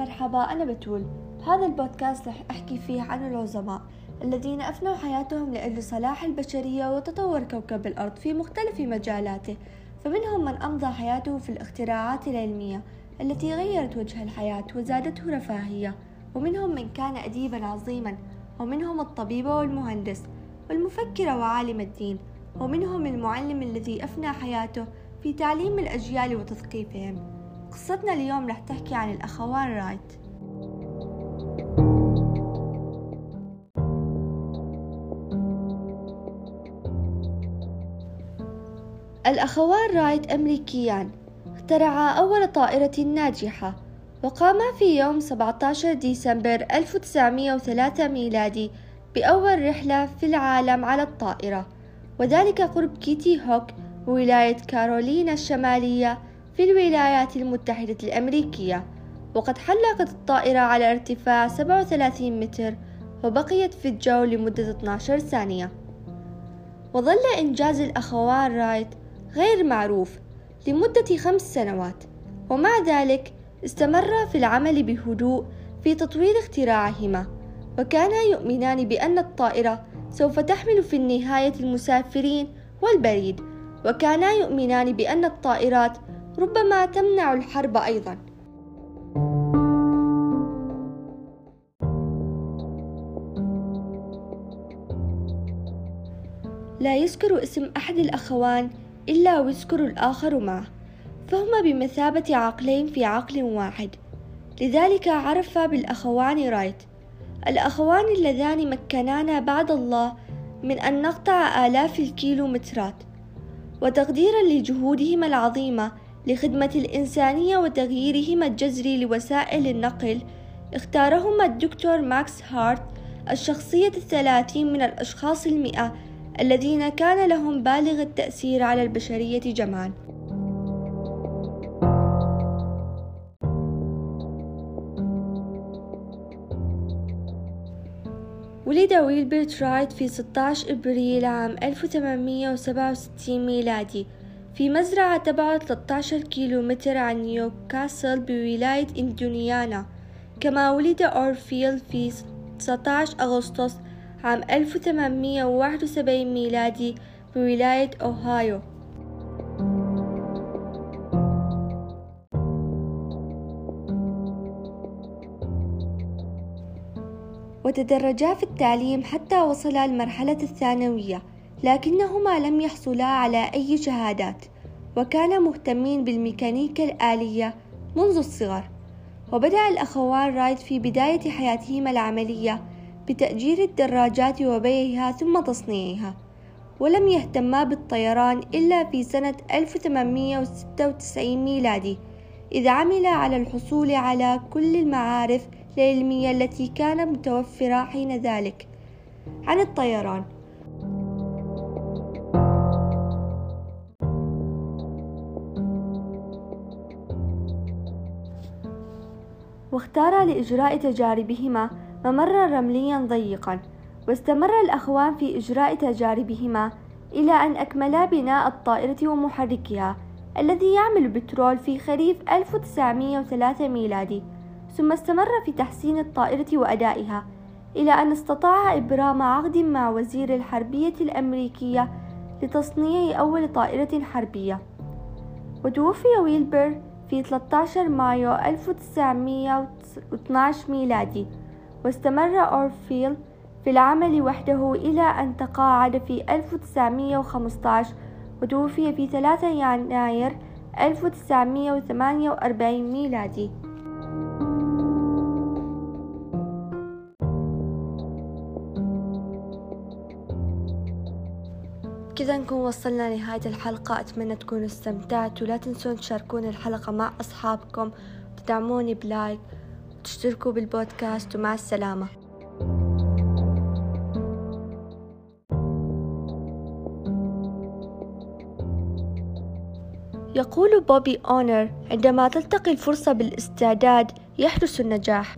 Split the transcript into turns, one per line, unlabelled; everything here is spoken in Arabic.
مرحبا أنا بتول. هذا البودكاست رح أحكي فيه عن العظماء الذين أفنوا حياتهم لأجل صلاح البشرية وتطور كوكب الأرض في مختلف مجالاته فمنهم من أمضى حياته في الاختراعات العلمية التي غيرت وجه الحياة وزادته رفاهية ومنهم من كان أديبا عظيما ومنهم الطبيب والمهندس والمفكر وعالم الدين ومنهم المعلم الذي أفنى حياته في تعليم الأجيال وتثقيفهم. قصتنا اليوم رح تحكي عن الأخوان رايت. الأخوان رايت أمريكيان. اخترعا أول طائرة ناجحة وقاما في يوم 17 ديسمبر 1903 ميلادي بأول رحلة في العالم على الطائرة وذلك قرب كيتي هوك ولاية كارولينا الشمالية في الولايات المتحدة الأمريكية وقد حلقت الطائرة على ارتفاع 37 متر وبقيت في الجو لمدة 12 ثانية. وظل إنجاز الأخوان رايت غير معروف لمدة خمس سنوات ومع ذلك استمر في العمل بهدوء في تطوير اختراعهما. وكانا يؤمنان بأن الطائرة سوف تحمل في النهاية المسافرين والبريد. وكانا يؤمنان بأن الطائرات ربما تمنع الحرب أيضا. لا يذكر اسم أحد الأخوان إلا ويذكر الآخر معه فهما بمثابة عقلين في عقل واحد. لذلك عرف بالأخوان رايت. الأخوان اللذان مكنانا بعد الله من أن نقطع آلاف الكيلومترات. وتقديرا لجهودهما العظيمة لخدمة الإنسانية وتغييرهما الجذري لوسائل النقل. اختارهما الدكتور ماكس هارت الشخصية الثلاثين من الأشخاص المئة الذين كان لهم بالغ التأثير على البشرية جمعاء. ولد ويلبرت رايت في 16 إبريل عام 1867 ميلادي. في مزرعة تبعد 13 كيلومتر عن نيوكاسل بولاية إنديانا كما ولد أورفيل في 19 أغسطس عام 1871 ميلادي بولاية أوهايو. وتدرجا في التعليم حتى وصلا المرحلة الثانوية. لكنهما لم يحصلا على أي شهادات وكانا مهتمين بالميكانيكا الآلية منذ الصغر. وبدأ الأخوان رايت في بداية حياتهما العملية بتأجير الدراجات وبيعها ثم تصنيعها ولم يهتما بالطيران إلا في سنة 1896 ميلادي إذ عمل على الحصول على كل المعارف العلمية التي كانت متوفرة حين ذلك. عن الطيران واختار لإجراء تجاربهما ممرا رمليا ضيقا واستمر الأخوان في إجراء تجاربهما إلى أن أكملا بناء الطائرة ومحركها الذي يعمل بترول في خريف 1903 ميلادي. ثم استمر في تحسين الطائرة وأدائها إلى أن استطاع إبرام عقد مع وزير الحربية الأمريكية لتصنيع أول طائرة حربية. وتوفي ويلبر في 13 مايو 1912 ميلادي واستمر أورفيل في العمل وحده إلى أن تقاعد في 1915 وتوفي في 3 يناير 1948 ميلادي. كذا نكون وصلنا لنهاية الحلقة. أتمنى تكونوا استمتعتوا. لا تنسون تشاركون الحلقة مع أصحابكم. تدعموني بلايك. وتشتركوا بالبودكاست. ومع السلامة. يقول بوبي أونر عندما تلتقي الفرصة بالاستعداد يحدث النجاح.